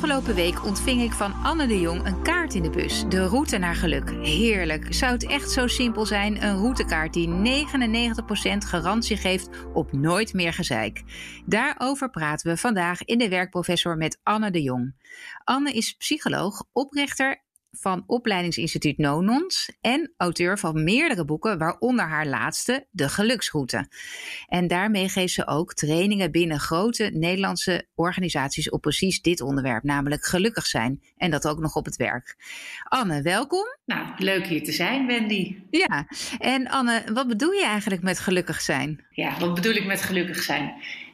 Afgelopen week ontving ik van Anne de Jong een kaart in de bus. De route naar geluk. Heerlijk. Zou het echt zo simpel zijn? Een routekaart die 99% garantie geeft op nooit meer gezeik. Daarover praten we vandaag in de werkprofessor met Anne de Jong. Anne is psycholoog, oprichter van opleidingsinstituut Nonons en auteur van meerdere boeken, waaronder haar laatste, De Geluksroute. En daarmee geeft ze ook trainingen binnen grote Nederlandse organisaties op precies dit onderwerp, namelijk gelukkig zijn. En dat ook nog op het werk. Anne, welkom. Nou, leuk hier te zijn, Wendy. Ja, en Anne, wat bedoel je eigenlijk met gelukkig zijn? Ja, wat bedoel ik met gelukkig zijn?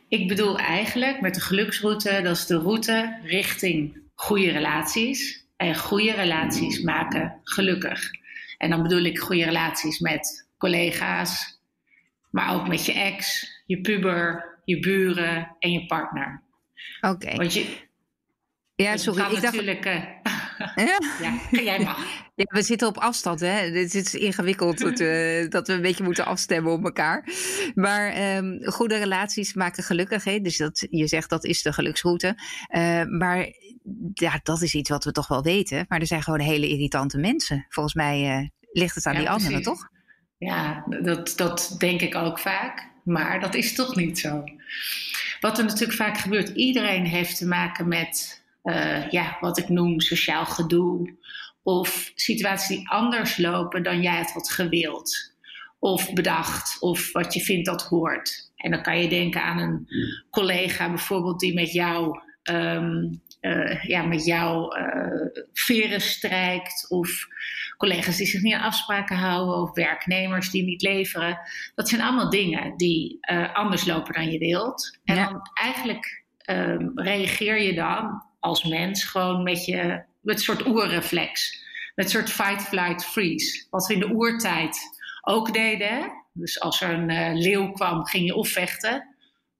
Ik bedoel eigenlijk met de geluksroute, dat is de route richting goede relaties en goede relaties maken gelukkig. En dan bedoel ik goede relaties met collega's, maar ook met je ex, je puber, je buren en je partner. Oké. Want je. Ja, sorry. Ik dacht... natuurlijk. Uh, ja? ja, jij mag. Ja, we zitten op afstand, hè? Dit is ingewikkeld dat we, dat we een beetje moeten afstemmen op elkaar. Maar um, goede relaties maken gelukkig, hè? Dus dat, je zegt dat is de geluksroute. Uh, maar ja, dat is iets wat we toch wel weten. Maar er zijn gewoon hele irritante mensen. Volgens mij uh, ligt het aan ja, die precies. anderen, toch? Ja, dat, dat denk ik ook vaak. Maar dat is toch niet zo. Wat er natuurlijk vaak gebeurt, iedereen heeft te maken met uh, ja, wat ik noem sociaal gedoe. Of situaties die anders lopen dan jij het had gewild. Of bedacht, of wat je vindt dat hoort. En dan kan je denken aan een collega bijvoorbeeld die met jou um, uh, ja, met jou uh, veren strijkt, of collega's die zich niet aan afspraken houden, of werknemers die niet leveren. Dat zijn allemaal dingen die anders lopen dan je wilt. En ja. dan eigenlijk um, reageer je dan als mens gewoon met je met soort oerreflex. Met soort fight, flight, freeze. Wat we in de oertijd ook deden. Dus als er een leeuw kwam, ging je of vechten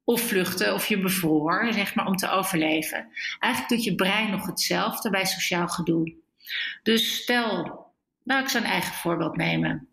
of vluchten of je bevroor, zeg maar, om te overleven. Eigenlijk doet je brein nog hetzelfde bij sociaal gedoe. Dus stel, nou, ik zou een eigen voorbeeld nemen.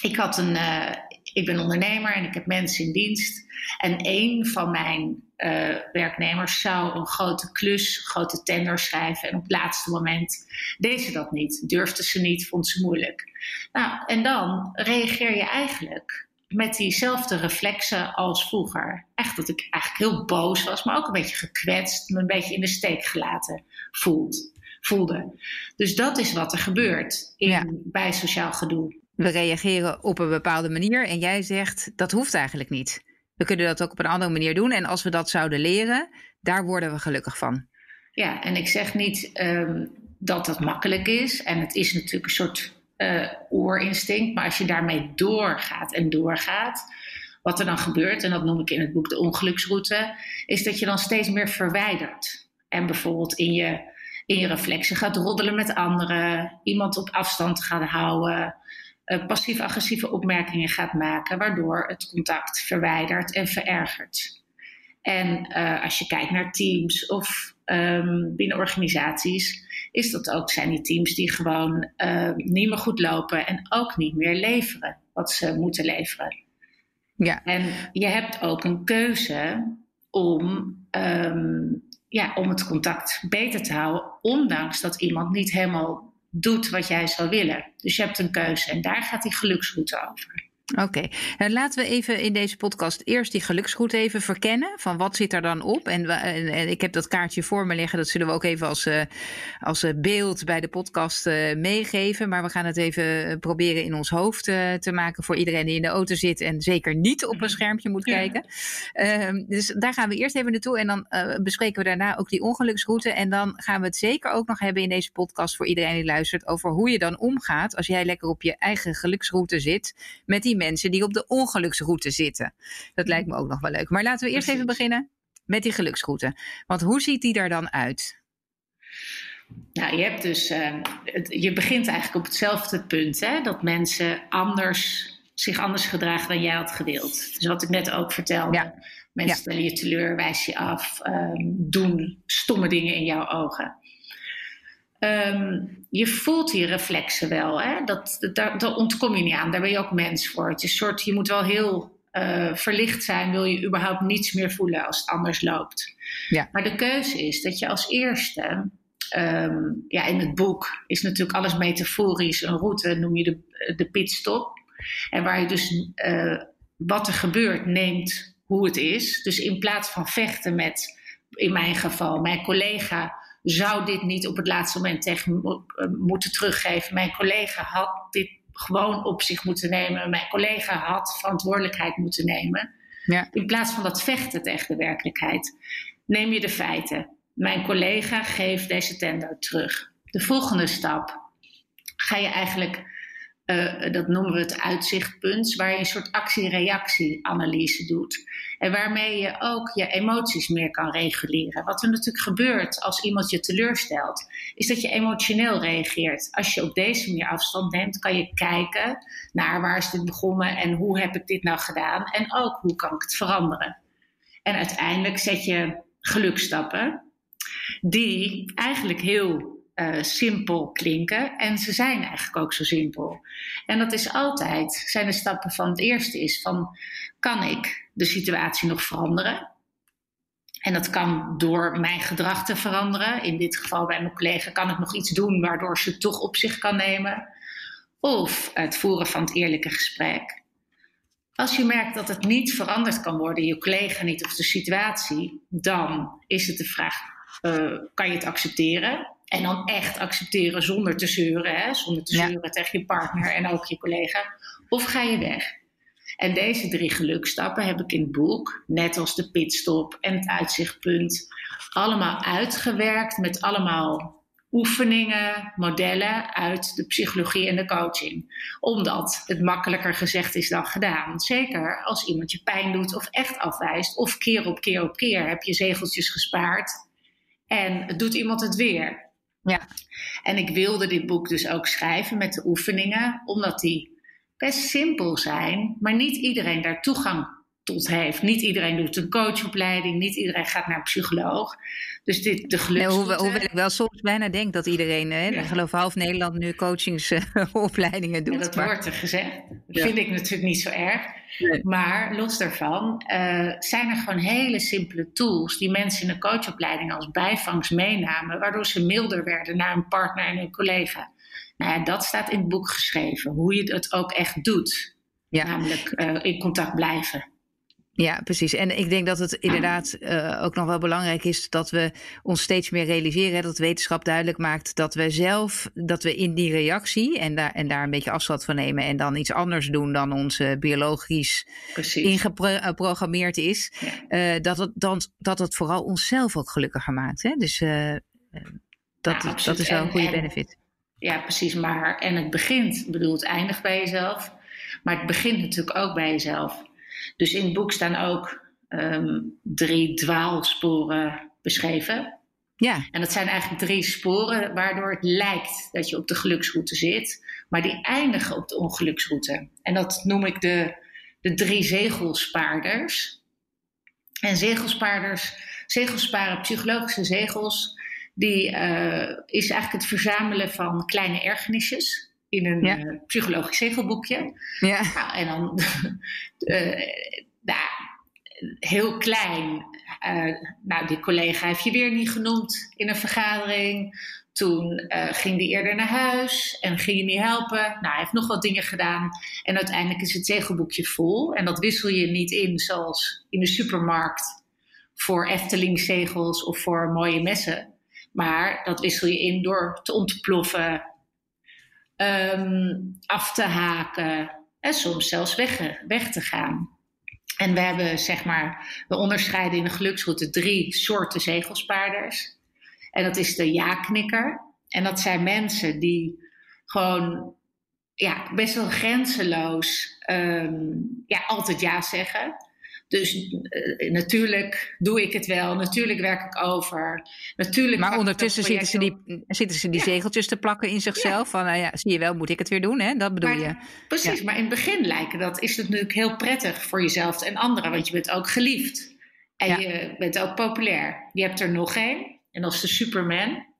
Ik, had een, uh, ik ben ondernemer en ik heb mensen in dienst. En een van mijn uh, werknemers zou een grote klus, een grote tender schrijven. En op het laatste moment deed ze dat niet. Durfde ze niet, vond ze moeilijk. Nou, en dan reageer je eigenlijk met diezelfde reflexen als vroeger. Echt dat ik eigenlijk heel boos was, maar ook een beetje gekwetst, me een beetje in de steek gelaten voelt, voelde. Dus dat is wat er gebeurt in, ja. bij sociaal gedoe. We reageren op een bepaalde manier en jij zegt dat hoeft eigenlijk niet. We kunnen dat ook op een andere manier doen en als we dat zouden leren, daar worden we gelukkig van. Ja, en ik zeg niet um, dat dat makkelijk is. En het is natuurlijk een soort uh, oorinstinct. Maar als je daarmee doorgaat en doorgaat, wat er dan gebeurt, en dat noem ik in het boek de ongeluksroute, is dat je dan steeds meer verwijdert. En bijvoorbeeld in je, in je reflexen gaat roddelen met anderen, iemand op afstand gaat houden, uh, passief-agressieve opmerkingen gaat maken, waardoor het contact verwijdert en verergert. En uh, als je kijkt naar teams of um, binnen organisaties, is dat ook, zijn die teams die gewoon uh, niet meer goed lopen en ook niet meer leveren wat ze moeten leveren. Ja. En je hebt ook een keuze om, um, ja, om het contact beter te houden, ondanks dat iemand niet helemaal doet wat jij zou willen. Dus je hebt een keuze en daar gaat die geluksroute over. Oké, okay. nou, laten we even in deze podcast eerst die geluksgroet even verkennen. Van wat zit er dan op? En, en, en, ik heb dat kaartje voor me liggen. Dat zullen we ook even als, uh, als beeld bij de podcast uh, meegeven. Maar we gaan het even proberen in ons hoofd uh, te maken voor iedereen die in de auto zit. En zeker niet op een schermpje moet kijken. Ehm, dus daar gaan we eerst even naartoe. En dan bespreken we daarna ook die ongeluksroute. En dan gaan we het zeker ook nog hebben in deze podcast voor iedereen die luistert. Over hoe je dan omgaat als jij lekker op je eigen geluksroute zit. Met die mensen die op de ongeluksroute zitten. Dat lijkt me ook nog wel leuk. Maar laten we eerst even beginnen met die geluksroute. Want hoe ziet die er dan uit? Nou, je hebt dus, uh, het, je begint eigenlijk op hetzelfde punt, hè? dat mensen anders, zich anders gedragen dan jij had gewild. Dus wat ik net ook vertelde. Ja. Mensen ja. stellen je teleur, wijs je af, um, doen stomme dingen in jouw ogen. Um, je voelt die reflexen wel. Hè? Dat, dat, daar, ontkom je niet aan. Daar ben je ook mens voor. Het is soort, je moet wel heel eh, verlicht zijn, wil je überhaupt niets meer voelen als het anders loopt. Ja. Maar de keuze is dat je als eerste, ehm, ja, in het boek is natuurlijk alles metaforisch, een route noem je de, de pitstop. En waar je dus uh, wat er gebeurt neemt hoe het is. Dus in plaats van vechten met, in mijn geval, mijn collega zou dit niet op het laatste moment tegen eh, moeten teruggeven. Mijn collega had dit gewoon op zich moeten nemen. Mijn collega had verantwoordelijkheid moeten nemen. Ja. In plaats van dat vechten tegen de werkelijkheid, neem je de feiten. Mijn collega geeft deze tender terug. De volgende stap ga je eigenlijk uh, dat noemen we het uitzichtpunt, waar je een soort actie-reactie-analyse doet. En waarmee je ook je emoties meer kan reguleren. Wat er natuurlijk gebeurt als iemand je teleurstelt, is dat je emotioneel reageert. Als je op deze manier afstand neemt, kan je kijken naar waar is dit begonnen en hoe heb ik dit nou gedaan en ook hoe kan ik het veranderen. En uiteindelijk zet je gelukstappen die eigenlijk heel uh, simpel klinken. En ze zijn eigenlijk ook zo simpel. En dat is altijd, zijn de stappen van het eerste is van, kan ik de situatie nog veranderen? En dat kan door mijn gedrag te veranderen. In dit geval bij mijn collega kan ik nog iets doen waardoor ze het toch op zich kan nemen. Of het voeren van het eerlijke gesprek. Als je merkt dat het niet veranderd kan worden, je collega niet of de situatie, dan is het de vraag: uh, kan je het accepteren? En dan echt accepteren zonder te zeuren, hè? zonder te zeuren tegen je partner en ook je collega. Of ga je weg? En deze drie gelukstappen heb ik in het boek, net als de pitstop en het uitzichtpunt, allemaal uitgewerkt met allemaal oefeningen, modellen uit de psychologie en de coaching. Omdat het makkelijker gezegd is dan gedaan. Zeker als iemand je pijn doet of echt afwijst, of keer op keer op keer heb je zegeltjes gespaard en doet iemand het weer. Ja. En ik wilde dit boek dus ook schrijven met de oefeningen, omdat die best simpel zijn, maar niet iedereen daar toegang tot heeft. Niet iedereen doet een coachopleiding, niet iedereen gaat naar een psycholoog. Dus dit, de geluks. Nee, hoewel, hoewel, ik wel soms bijna denk dat iedereen, hè, ik geloof half Nederland nu coachingsopleidingen doet. dat wordt er gezegd. Dat vind ik natuurlijk niet zo erg. Maar los daarvan uh, zijn er gewoon hele simpele tools die mensen in de coachopleiding als bijvangst meenamen, waardoor ze milder werden naar een partner en een collega. Nou ja, dat staat in het boek geschreven, hoe je het ook echt doet. Ja. Namelijk uh, in contact blijven. Ja, precies. En ik denk dat het inderdaad uh, ook nog wel belangrijk is dat we ons steeds meer realiseren. Dat wetenschap duidelijk maakt dat we zelf, dat we in die reactie en daar, en daar een beetje afstand van nemen. En dan iets anders doen dan ons biologisch precies. ingeprogrammeerd is. Ja. Uh, dat, het dan, dat het vooral onszelf ook gelukkiger maakt. Hè? Dus uh, dat, ja, dat is wel een goede en, benefit. Ja, precies. Maar en het begint, bedoel, het eindigt bij jezelf. Maar het begint natuurlijk ook bij jezelf. Dus in het boek staan ook um, drie dwaalsporen beschreven. Ja. En dat zijn eigenlijk drie sporen waardoor het lijkt dat je op de geluksroute zit, maar die eindigen op de ongeluksroute. En dat noem ik de, de drie zegelspaarders. En zegelspaarders, zegelsparen, psychologische zegels, die uh, is eigenlijk het verzamelen van kleine ergernisjes in een ja. uh, psychologisch zegelboekje. Ja. Nou, en dan uh, nou, heel klein. Uh, nou, die collega heeft je weer niet genoemd in een vergadering. Toen ging die eerder naar huis en ging je niet helpen. Nou, hij heeft nog wat dingen gedaan. En uiteindelijk is het zegelboekje vol. En dat wissel je niet in zoals in de supermarkt voor Efteling zegels of voor mooie messen. Maar dat wissel je in door te ontploffen, um, af te haken en soms zelfs weg, weg te gaan. En we hebben, zeg maar, we onderscheiden in de geluksroute drie soorten zegelspaarders. En dat is de ja-knikker. En dat zijn mensen die gewoon ja, best wel grenzeloos um, ja, altijd ja zeggen. Dus uh, natuurlijk doe ik het wel, natuurlijk werk ik over. Natuurlijk maar ondertussen zitten ze, die, zitten ze die zegeltjes te plakken in zichzelf. Van nou ja, zie je wel, moet ik het weer doen, hè? Dat bedoel je. Precies, maar in het begin lijken dat is het natuurlijk heel prettig voor jezelf en anderen, want je bent ook geliefd. En je bent ook populair. Je hebt er nog één, en is de Superman.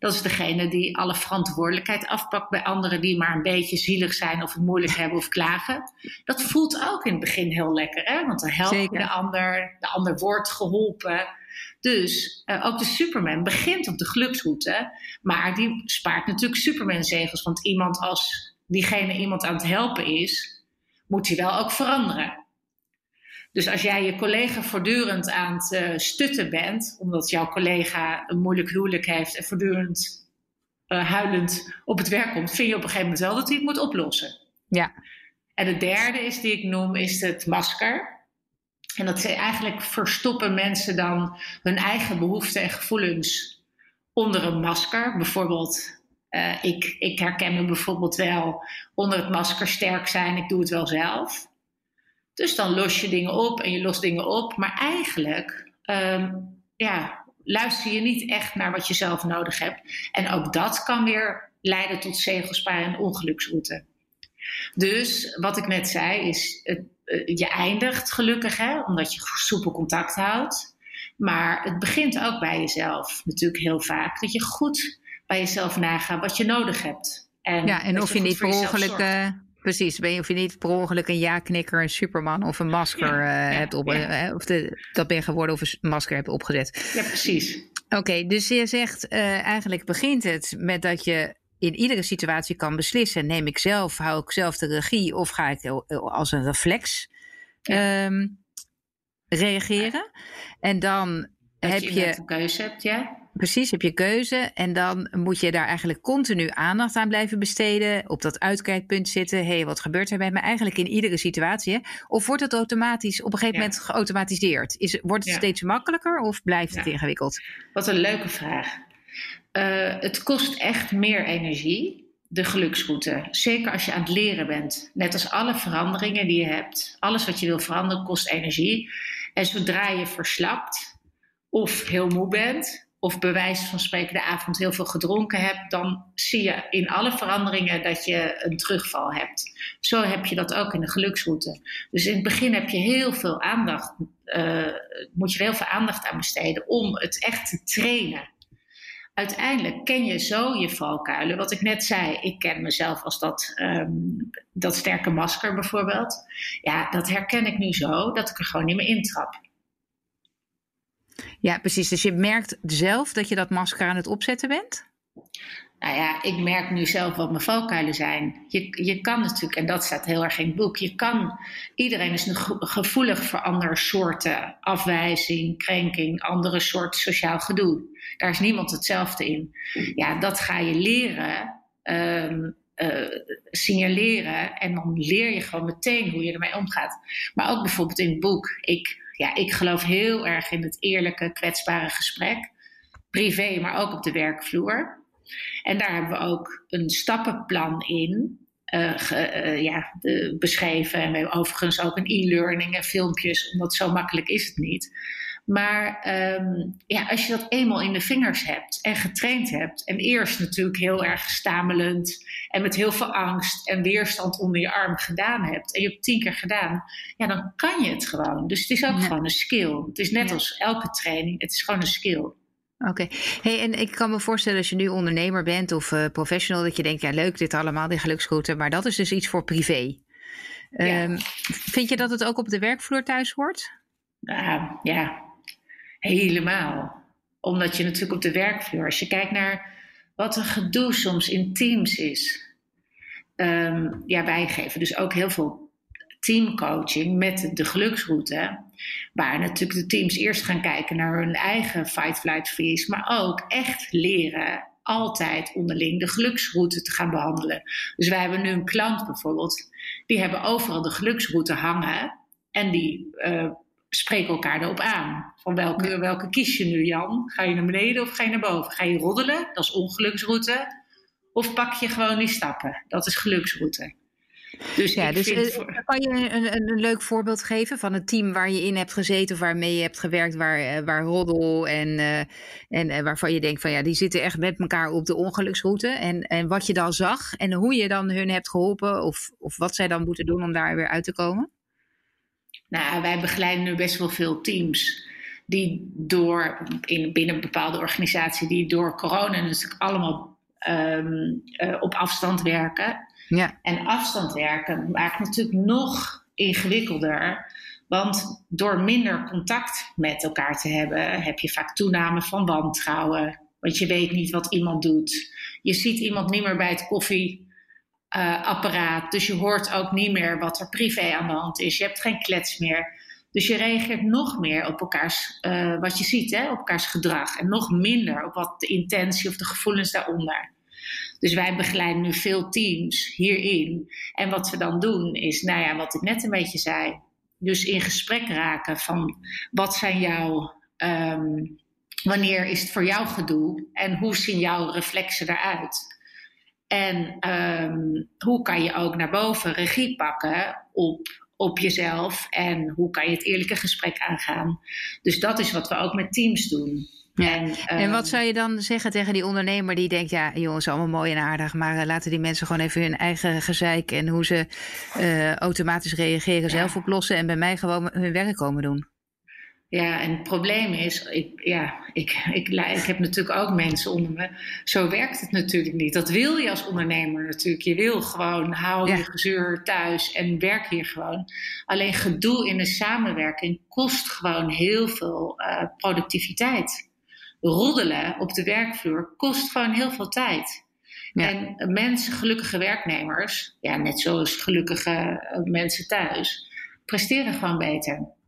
Dat is degene die alle verantwoordelijkheid afpakt bij anderen die maar een beetje zielig zijn of het moeilijk hebben of klagen. Dat voelt ook in het begin heel lekker, hè? want dan help je de ander, de ander wordt geholpen. Dus uh, ook de Superman begint op de geluksroute, maar die spaart natuurlijk Superman-zegels. Want iemand als diegene iemand aan het helpen is, moet hij wel ook veranderen. Dus als jij je collega voortdurend aan het uh, stutten bent, omdat jouw collega een moeilijk huwelijk heeft en voortdurend uh, huilend op het werk komt, vind je op een gegeven moment wel dat hij het moet oplossen. Ja. En de derde is die ik noem, is het masker. En dat ze eigenlijk verstoppen mensen dan hun eigen behoeften en gevoelens onder een masker. Bijvoorbeeld, uh, ik, ik herken me bijvoorbeeld wel onder het masker sterk zijn, ik doe het wel zelf. Dus dan los je dingen op en je lost dingen op. Maar eigenlijk um, ja, luister je niet echt naar wat je zelf nodig hebt. En ook dat kan weer leiden tot zegelspaar en ongeluksroute. Dus wat ik net zei is, het, eh, je eindigt gelukkig hè, omdat je soepel contact houdt. Maar het begint ook bij jezelf natuurlijk heel vaak. Dat je goed bij jezelf nagaat wat je nodig hebt. En ja, en of je, niet per ongeluk Precies, ben je of je niet per ongeluk een ja-knikker, een Superman of een masker uh, hebt op, uh, of de, dat ben geworden of een masker hebt opgezet. Ja, precies. Oké, dus je zegt uh, eigenlijk begint het met dat je in iedere situatie kan beslissen: neem ik zelf, hou ik zelf de regie of ga ik als een reflex um, reageren? En dan dat heb je, je een keuze hebt, ja. Precies, heb je keuze. En dan moet je daar eigenlijk continu aandacht aan blijven besteden. Op dat uitkijkpunt zitten. Hé, hey, wat gebeurt er bij me? Eigenlijk in iedere situatie. Hè? Of wordt het automatisch op een gegeven moment geautomatiseerd? Is, wordt het steeds makkelijker of blijft het ingewikkeld? Wat een leuke vraag. Uh, het kost echt meer energie, de geluksroute. Zeker als je aan het leren bent. Net als alle veranderingen die je hebt. Alles wat je wil veranderen kost energie. En zodra je verslapt of heel moe bent, of bewijs van spreken de avond heel veel gedronken hebt, dan zie je in alle veranderingen dat je een terugval hebt. Zo heb je dat ook in de geluksroute. Dus in het begin heb je heel veel aandacht, uh, moet je er heel veel aandacht aan besteden om het echt te trainen. Uiteindelijk ken je zo je valkuilen. Wat ik net zei, ik ken mezelf als dat, um, dat sterke masker bijvoorbeeld. Ja, dat herken ik nu zo dat ik er gewoon niet meer intrap. Ja, precies. Dus je merkt zelf dat je dat masker aan het opzetten bent? Nou ja, ik merk nu zelf wat mijn valkuilen zijn. Je, je kan natuurlijk, en dat staat heel erg in het boek, je kan, iedereen is gevoelig voor andere soorten afwijzing, krenking, andere soorten sociaal gedoe. Daar is niemand hetzelfde in. Ja, dat ga je leren, um, uh, signaleren en dan leer je gewoon meteen hoe je ermee omgaat. Maar ook bijvoorbeeld in het boek, ik ja, ik geloof heel erg in het eerlijke, kwetsbare gesprek. Privé, maar ook op de werkvloer. En daar hebben we ook een stappenplan in uh, uh, ja, de, beschreven. En we hebben overigens ook een e-learning en filmpjes, omdat zo makkelijk is het niet. Maar um, ja, als je dat eenmaal in de vingers hebt en getraind hebt, en eerst natuurlijk heel erg stamelend en met heel veel angst en weerstand onder je arm gedaan hebt, en je hebt tien keer gedaan, ja, dan kan je het gewoon. Dus het is ook gewoon een skill. Het is net ja. als elke training, het is gewoon een skill. Oké. Okay. Hey, en ik kan me voorstellen als je nu ondernemer bent of uh, professional, dat je denkt, ja leuk dit allemaal, die geluksroute, maar dat is dus iets voor privé. Ja. Um, vind je dat het ook op de werkvloer thuis hoort? Uh, ja, Helemaal. Omdat je natuurlijk op de werkvloer, als je kijkt naar wat een gedoe soms in teams is. Um, ja, wij geven dus ook heel veel teamcoaching met de geluksroute. Waar natuurlijk de teams eerst gaan kijken naar hun eigen fight, flight, freeze. Maar ook echt leren altijd onderling de geluksroute te gaan behandelen. Dus wij hebben nu een klant bijvoorbeeld. Die hebben overal de geluksroute hangen. En die uh, spreken elkaar erop aan. Van welke, welke kies je nu, Jan? Ga je naar beneden of ga je naar boven? Ga je roddelen? Dat is ongeluksroute. Of pak je gewoon die stappen? Dat is geluksroute. Dus ja, dus uh, voor... kan je een, een, een, leuk voorbeeld geven van een team waar je in hebt gezeten of waarmee je hebt gewerkt, waar, waar roddel en, uh, en uh, waarvan je denkt van ja, die zitten echt met elkaar op de ongeluksroute. En, en wat je dan zag en hoe je dan hun hebt geholpen of, of wat zij dan moeten doen om daar weer uit te komen? Nou, wij begeleiden nu best wel veel teams die door, in, binnen een bepaalde organisatie, die door corona natuurlijk allemaal ehm, eh, op afstand werken. Ja. En afstand werken maakt natuurlijk nog ingewikkelder. Want door minder contact met elkaar te hebben, heb je vaak toename van wantrouwen. Want je weet niet wat iemand doet. Je ziet iemand niet meer bij het koffieapparaat. dus je hoort ook niet meer wat er privé aan de hand is. Je hebt geen klets meer. Dus je reageert nog meer op elkaars, uh, wat je ziet, hè, op elkaars gedrag. En nog minder op wat de intentie of de gevoelens daaronder. Dus wij begeleiden nu veel teams hierin. En wat we dan doen is, nou ja, wat ik net een beetje zei. Dus in gesprek raken van wat zijn jouw, um, wanneer is het voor jou gedoe en hoe zien jouw reflexen eruit? En um, hoe kan je ook naar boven regie pakken op op jezelf en hoe kan je het eerlijke gesprek aangaan. Dus dat is wat we ook met teams doen. En, en, wat ehm, zou je dan zeggen tegen die ondernemer die denkt: ja, jongens, allemaal mooi en aardig, maar uh, laten die mensen gewoon even hun eigen gezeik en hoe ze uh, automatisch reageren zelf oplossen en bij mij gewoon hun werk komen doen? Ja, en het probleem is, ik, ja, ik, ik, ik heb natuurlijk ook mensen onder me. Zo werkt het natuurlijk niet. Dat wil je als ondernemer natuurlijk. Je wil gewoon, hou je gezeur thuis en werk hier gewoon. Alleen gedoe in de samenwerking kost gewoon heel veel uh, productiviteit. Roddelen op de werkvloer kost gewoon heel veel tijd. En mensen, gelukkige werknemers, ja, net zoals gelukkige eh, mensen thuis, presteren gewoon beter.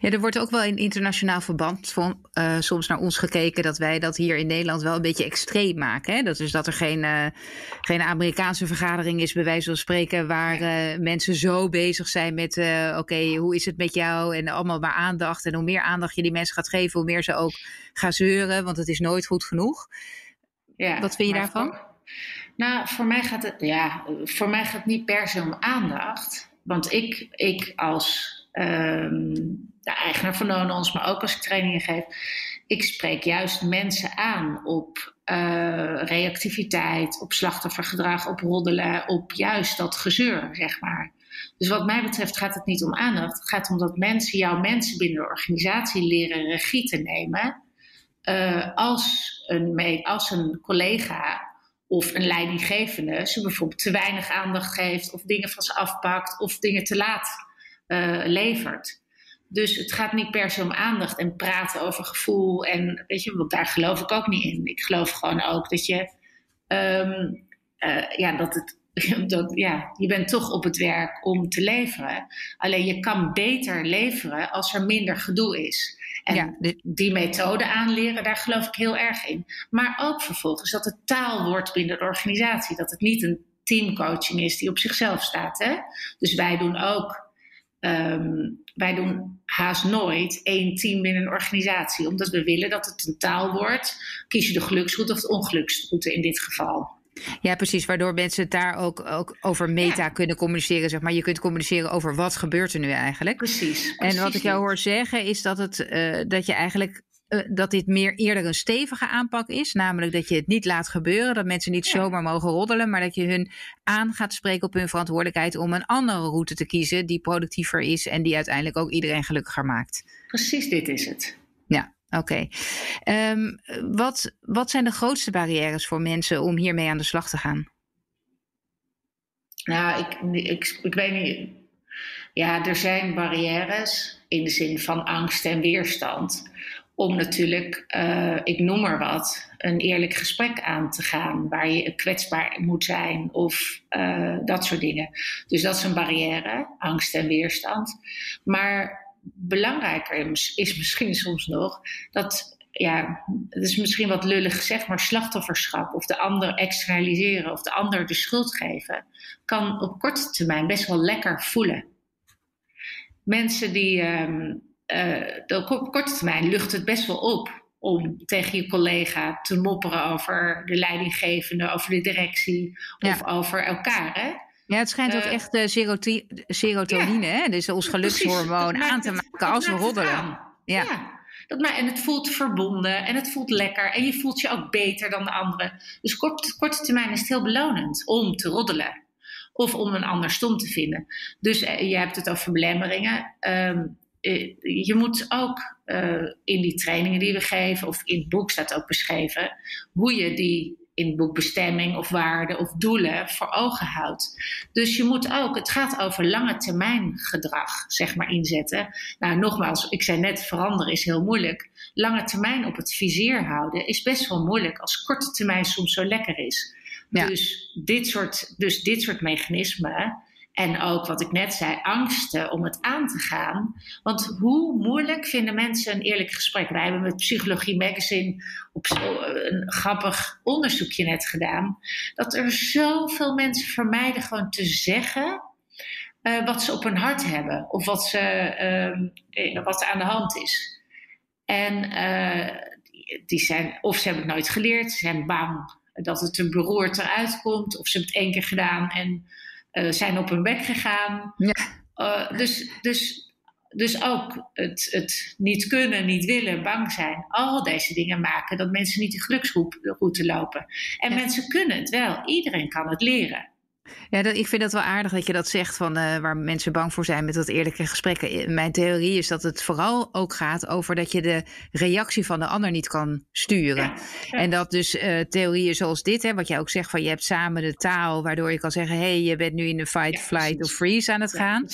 Ja, er wordt ook wel in internationaal verband van, uh, soms naar ons gekeken dat wij dat hier in Nederland wel een beetje extreem maken. Hè? Dat is dat er geen, uh, geen Amerikaanse vergadering is, bij wijze van spreken, waar uh, mensen zo bezig zijn met: oké, hoe is het met jou? En allemaal maar aandacht. En hoe meer aandacht je die mensen gaat geven, hoe meer ze ook gaan zeuren, want het is nooit goed genoeg. Ja, Wat vind je daarvan? Voor, nou, voor mij gaat het, ja, voor mij gaat het niet per se om aandacht. Want ik, ik als um, de eigenaar van Nonons, maar ook als ik trainingen geef. Ik spreek juist mensen aan op uh, reactiviteit, op slachtoffergedrag, op roddelen, op juist dat gezeur, zeg maar. Dus wat mij betreft gaat het niet om aandacht. Het gaat om dat mensen, jouw mensen binnen de organisatie leren regie te nemen. Uh, als, een, als een collega of een leidinggevende ze bijvoorbeeld te weinig aandacht geeft, of dingen van ze afpakt, of dingen te laat uh, levert. Dus het gaat niet per se om aandacht en praten over gevoel. En weet je, want daar geloof ik ook niet in. Ik geloof gewoon ook dat je, um, uh, ja, dat het, dat, ja, je bent toch op het werk om te leveren. Alleen je kan beter leveren als er minder gedoe is. En ja, die methode aanleren, daar geloof ik heel erg in. Maar ook vervolgens dat het taal wordt binnen de organisatie. Dat het niet een teamcoaching is die op zichzelf staat. Hè? Dus wij doen ook Um, wij doen haast nooit één team in een organisatie, omdat we willen dat het een taal wordt. Kies je de geluksroute of de ongeluksroute in dit geval. Ja, precies. Waardoor mensen het daar ook, ook over meta kunnen communiceren. Zeg maar. Je kunt communiceren over wat gebeurt er nu eigenlijk. Precies. en wat ik jou hoor zeggen is dat, het, uh, dat je eigenlijk dat dit meer eerder een stevige aanpak is. Namelijk dat je het niet laat gebeuren. Dat mensen niet zomaar mogen roddelen. Maar dat je hun aan gaat spreken op hun verantwoordelijkheid om een andere route te kiezen. Die productiever is en die uiteindelijk ook iedereen gelukkiger maakt. Precies dit is het. Ja. Oké. Okay. Um, wat, wat zijn de grootste barrières voor mensen om hiermee aan de slag te gaan? Nou, ik, ik, ik weet niet. Ja, er zijn barrières in de zin van angst en weerstand om natuurlijk, uh, ik noem maar wat, een eerlijk gesprek aan te gaan waar je kwetsbaar moet zijn of uh, dat soort dingen. Dus dat is een barrière, angst en weerstand. Maar belangrijker is misschien soms nog dat, ja, het is misschien wat lullig gezegd, maar slachtofferschap of de ander externaliseren of de ander de schuld geven, kan op korte termijn best wel lekker voelen. Mensen die. Um, uh, op korte termijn lucht het best wel op om tegen je collega te mopperen over de leidinggevende, over de directie of over elkaar. Hè? Ja, het schijnt ook uh, echt uh, serotonine, ja. hè? dus ons gelukshormoon, aan te maken als we roddelen. Ja. ja. Dat, maar, en het voelt verbonden en het voelt lekker en je voelt je ook beter dan de anderen. Dus kort, korte termijn is het heel belonend om te roddelen of om een ander stom te vinden. Dus je hebt het over belemmeringen. Um, je moet ook in die trainingen die we geven, of in het boek staat ook beschreven, hoe je die in het boek bestemming of waarden of doelen voor ogen houdt. Dus je moet ook, het gaat over lange termijn gedrag, zeg maar, inzetten. Nou, nogmaals, ik zei net, veranderen is heel moeilijk. Lange termijn op het vizier houden is best wel moeilijk als korte termijn soms zo lekker is. Dus, dit soort, dus dit soort mechanismen en ook wat ik net zei, angsten om het aan te gaan. Want hoe moeilijk vinden mensen een eerlijk gesprek? Wij hebben met Psychologie Magazine op een grappig onderzoekje net gedaan. Dat er zoveel mensen vermijden gewoon te zeggen uh, wat ze op hun hart hebben. Of wat, ze, uh, wat er aan de hand is. En uh, die zijn, of ze hebben het nooit geleerd, ze zijn bang dat het een beroerd eruit komt. Of ze hebben het één keer gedaan en uh, zijn op hun bek gegaan. Ja. Uh, dus, dus, dus ook het, het niet kunnen, niet willen, bang zijn. Al deze dingen maken dat mensen niet de geluksroute lopen. En mensen kunnen het wel. Iedereen kan het leren. Ja, dat, ik vind dat wel aardig dat je dat zegt van uh, waar mensen bang voor zijn met dat eerlijke gesprekken. Mijn theorie is dat het vooral ook gaat over dat je de reactie van de ander niet kan sturen. En dat dus uh, theorieën zoals dit, hè, wat jij ook zegt van je hebt samen de taal waardoor je kan zeggen, hé, hey, je bent nu in de fight, flight of freeze aan het gaan.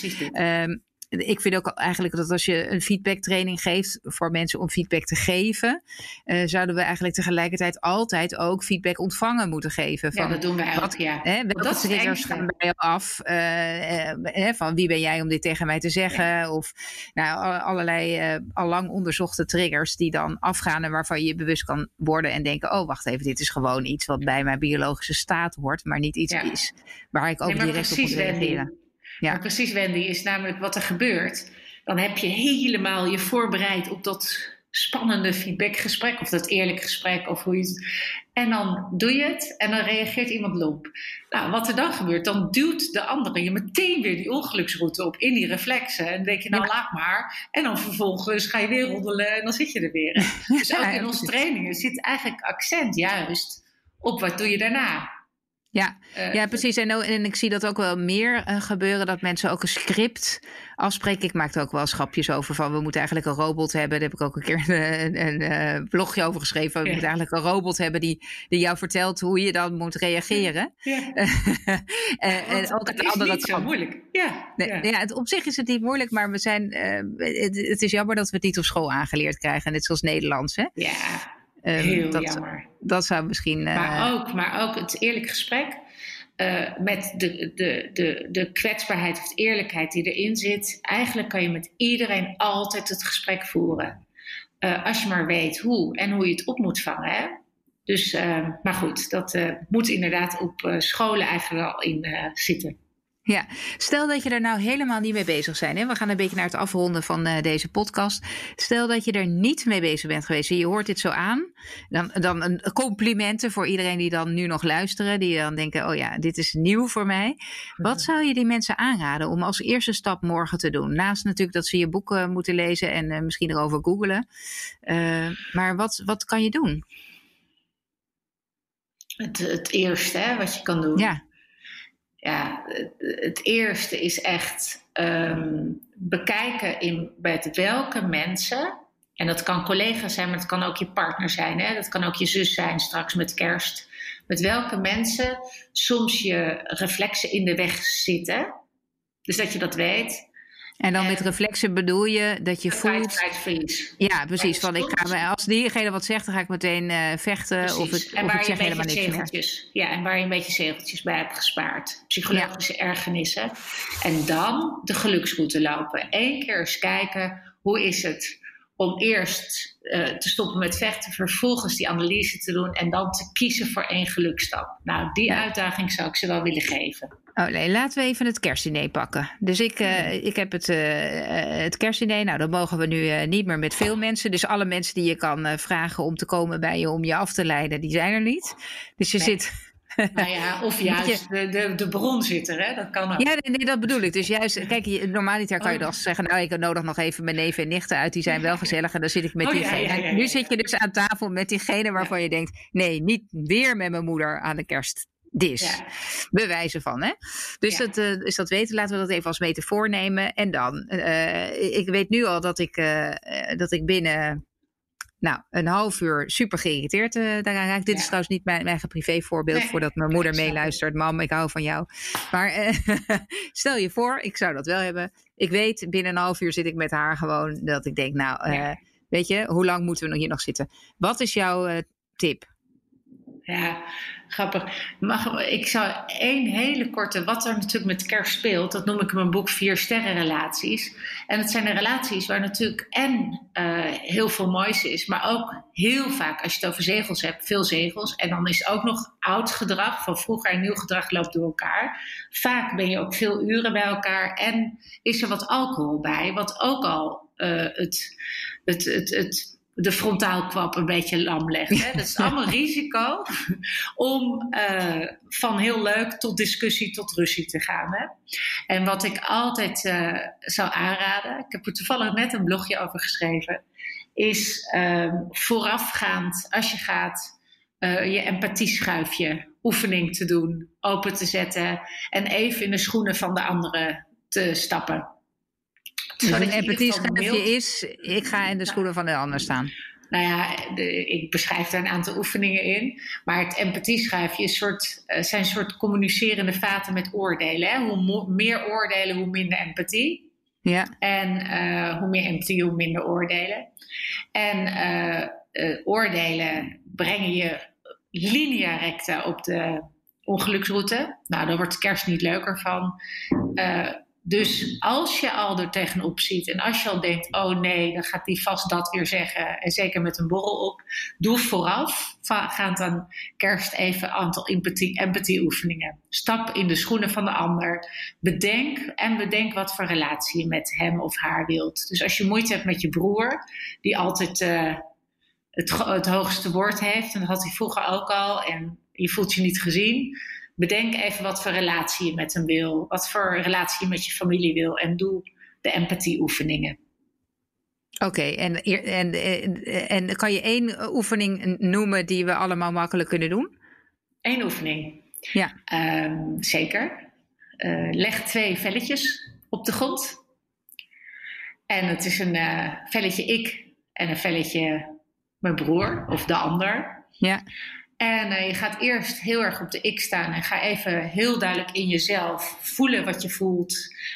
Um, ik vind ook eigenlijk dat als je een feedbacktraining geeft voor mensen om feedback te geven, uh, zouden we eigenlijk tegelijkertijd altijd ook feedback ontvangen moeten geven. Van, ja, dat doen wij ook, ja. Hè, welke triggers gaan bij jou af? Uh, uh, van wie ben jij om dit tegen mij te zeggen? Ja. Of nou, allerlei allang onderzochte triggers die dan afgaan en waarvan je bewust kan worden en denken, oh wacht even, dit is gewoon iets wat bij mijn biologische staat hoort, maar niet iets ja. is waar ik ook nee, direct op moet reageren. Ja. Maar precies, Wendy, is namelijk wat er gebeurt. Dan heb je helemaal je voorbereid op dat spannende feedbackgesprek of dat eerlijke gesprek of hoe je het. En dan doe je het en dan reageert iemand lomp. Nou, wat er dan gebeurt, dan duwt de andere je meteen weer die ongeluksroute op in die reflexen. En dan denk je, nou laat maar. En dan vervolgens ga je weer roddelen en dan zit je er weer. Dus ook in onze trainingen zit eigenlijk accent juist op wat doe je daarna. Ja, uh, ja precies. En, en, ik zie dat ook wel meer uh, gebeuren, dat mensen ook een script afspreken. Ik maak er ook wel schapjes over van, we moeten eigenlijk een robot hebben. Daar heb ik ook een keer een, een, een blogje over geschreven. We ja. moeten eigenlijk een robot hebben die, die jou vertelt hoe je dan moet reageren. Ja. en, en ook het is niet zo moeilijk. Ja. Nee, ja. ja. het, op zich is het niet moeilijk, maar we zijn, het, het, is jammer dat we het niet op school aangeleerd krijgen. Net zoals Nederlands, hè? Ja. Um, Heel dat, jammer. Dat zou misschien. Uh... Maar, ook, maar ook het eerlijk gesprek. Uh, met de, de, de, de kwetsbaarheid of de eerlijkheid die erin zit. Eigenlijk kan je met iedereen altijd het gesprek voeren. Uh, als je maar weet hoe en hoe je het op moet vangen. Hè? Dus, maar goed, dat moet inderdaad op scholen eigenlijk al in zitten. Ja, stel dat je er nou helemaal niet mee bezig bent. Hè? We gaan een beetje naar het afronden van uh, deze podcast. Stel dat je er niet mee bezig bent geweest en je hoort dit zo aan. Dan, dan een complimenten voor iedereen die dan nu nog luisteren. Die dan denken, oh ja, dit is nieuw voor mij. Wat mhm. zou je die mensen aanraden om als eerste stap morgen te doen? Naast natuurlijk dat ze je boeken moeten lezen en uh, misschien erover googelen. Uh, maar wat, wat kan je doen? Het, het eerste hè, wat je kan doen. Ja ja, het eerste is echt um, bekijken in met welke mensen, en dat kan collega's zijn, maar het kan ook je partner zijn, hè? dat kan ook je zus zijn straks met kerst. Met welke mensen soms je reflexen in de weg zitten. Dus dat je dat weet. En dan met reflexen bedoel je dat je voelt. Ja, precies. Van ik ga me, als diegene wat zegt, dan ga ik meteen uh, vechten. Precies. Of ik, en waar of ik zeg helemaal niks zegeltjes, meer. Ja, en waar je een beetje zegeltjes bij hebt gespaard. Psychologische ja. ergernissen. En dan de geluksroute lopen. Eén keer eens kijken hoe is het om eerst uh, te stoppen met vechten, vervolgens die analyse te doen en dan te kiezen voor één gelukstap. Nou, die uitdaging zou ik ze wel willen geven. Oh nee, laten we even het kerstdiner pakken. Dus ik, uh, ik heb het, uh, het kerstdiner. Nou, dat mogen we nu niet meer met veel mensen. Dus alle mensen die je kan vragen om te komen bij je om je af te leiden, die zijn er niet. Dus je nee. zit nou ja, of juist de, de, de bron zit er, hè? dat kan ook. Ja, nee, nee, dat bedoel ik. Dus juist, kijk, normaliter kan je oh. dan zeggen, nou, ik nodig nog even mijn neven en nichten uit, die zijn wel gezellig en dan zit ik met oh, diegene. Ja, ja, ja, nu zit je dus aan tafel met diegene waarvan je denkt, nee, niet weer met mijn moeder aan de kerst dis. Ja. Bewijzen van, hè? Dus, dat, uh, dus dat weten, laten we dat even als metafoor nemen. En dan, uh, ik weet nu al dat ik, uh, dat ik binnen nou, een half uur super geïrriteerd daaraan raak. Dit is trouwens niet mijn, mijn privé voorbeeld, nee, voordat mijn moeder meeluistert. Mam, ik hou van jou. Maar stel je voor, ik zou dat wel hebben. Ik weet, binnen een half uur zit ik met haar gewoon dat ik denk, nou, weet je, hoe lang moeten we hier nog zitten? Wat is jouw tip? Ja, grappig. Mag, ik zou één hele korte, wat er natuurlijk met kerst speelt, dat noem ik in mijn boek Vier Sterrenrelaties. En het zijn de relaties waar natuurlijk en uh, heel veel moois is, maar ook heel vaak, als je het over zegels hebt, veel zegels. En dan is ook nog oud gedrag, van vroeger en nieuw gedrag loopt door elkaar. Vaak ben je ook veel uren bij elkaar en is er wat alcohol bij, wat ook al uh, het, het, het, het de frontaalkwap een beetje lam legt. Hè? Dat is allemaal risico om uh, van heel leuk tot discussie tot ruzie te gaan. Hè? En wat ik altijd uh, zou aanraden, ik heb er toevallig net een blogje over geschreven, is uh, voorafgaand als je gaat uh, je empathieschuifje oefening te doen, open te zetten en even in de schoenen van de anderen te stappen. Dus een empathie is, ik ga in de schoenen van de ander staan. Nou ja, de, ik beschrijf daar een aantal oefeningen in. Maar het empathieschrijfje is soort, uh, zijn soort communicerende vaten met oordelen. Hè? Hoe meer oordelen, hoe minder empathie. Ja. En uh, hoe meer empathie, hoe minder oordelen. En uh, oordelen brengen je linea recta op de ongeluksroute. Nou, daar wordt kerst niet leuker van. Dus als je al er tegenop ziet en als je al denkt, oh nee, dan gaat die vast dat weer zeggen, en zeker met een borrel op, doe vooraf, gaand aan kerst even een aantal empathie, empathie oefeningen. Stap in de schoenen van de ander, bedenk en bedenk wat voor relatie je met hem of haar wilt. Dus als je moeite hebt met je broer, die altijd uh, het, het hoogste woord heeft, en dat had hij vroeger ook al, en je voelt je niet gezien, bedenk even wat voor relatie je met hem wil, wat voor relatie je met je familie wil en doe de empathieoefeningen. Oké, en, en, en, kan je één oefening noemen die we allemaal makkelijk kunnen doen? Eén oefening? Ja. Um, zeker. Uh, leg twee velletjes op de grond. En het is een uh, velletje ik en een velletje mijn broer of de ander. Ja. En uh, je gaat eerst heel erg op de ik staan en ga even heel duidelijk in jezelf voelen wat je voelt,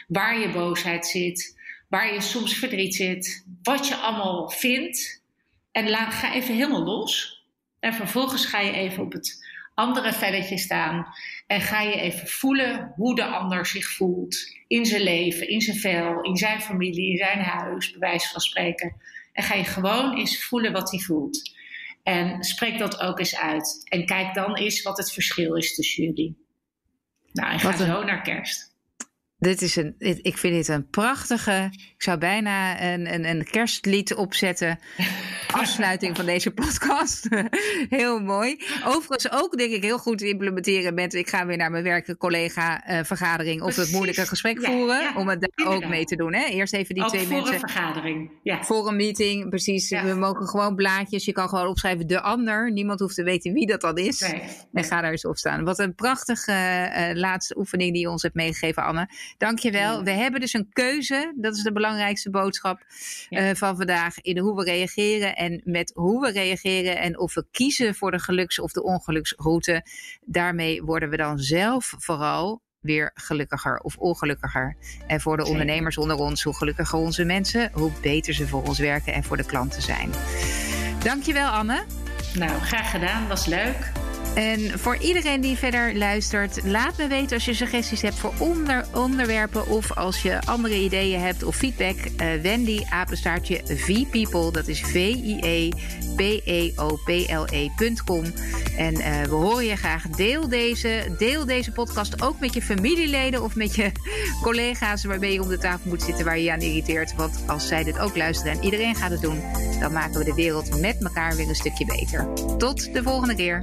waar je boosheid zit, waar je soms verdriet zit, wat je allemaal vindt. En laat, ga even helemaal los. En vervolgens ga je even op het andere velletje staan en ga je even voelen hoe de ander zich voelt in zijn leven, in zijn vel, in zijn familie, in zijn huis, bij wijze van spreken. En ga je gewoon eens voelen wat hij voelt. En spreek dat ook eens uit. En kijk dan eens wat het verschil is tussen jullie. Nou, en ga zo naar kerst. Dit is een, ik vind dit een prachtige. Ik zou bijna een, een, een kerstlied opzetten. Afsluiting van deze podcast. heel mooi. Overigens ook denk ik heel goed te implementeren met. Ik ga weer naar mijn werk, collega uh, vergadering. Of het moeilijke gesprek voeren. om het daar ook mee te doen. Hè? Eerst even die twee voor mensen. Voor een vergadering. Ja. Voor een meeting, precies. We mogen gewoon blaadjes. Je kan gewoon opschrijven de ander. Niemand hoeft te weten wie dat dan is. Nee, En ga daar eens op staan. Wat een prachtige uh, laatste oefening die je ons hebt meegegeven, Anne. Dankjewel. Ja. We hebben dus een keuze. Dat is de belangrijkste boodschap ja. uh, van vandaag. In hoe we reageren en met hoe we reageren. En of we kiezen voor de geluks- of de ongeluksroute. Daarmee worden we dan zelf vooral weer gelukkiger of ongelukkiger. En voor de ondernemers onder ons, hoe gelukkiger onze mensen, hoe beter ze voor ons werken en voor de klanten zijn. Dankjewel Anne. Nou, graag gedaan. Was leuk. En voor iedereen die verder luistert, laat me weten als je suggesties hebt voor onder, onderwerpen of als je andere ideeën hebt of feedback. Uh, Wendy, apenstaartje VPeople, dat is V-I-E-P-E-O-P-L-E.com. En uh, we horen je graag. Deel deze, deel deze podcast ook met je familieleden of met je collega's waarmee je om de tafel moet zitten waar je je aan irriteert. Want als zij dit ook luisteren en iedereen gaat het doen, dan maken we de wereld met elkaar weer een stukje beter. Tot de volgende keer.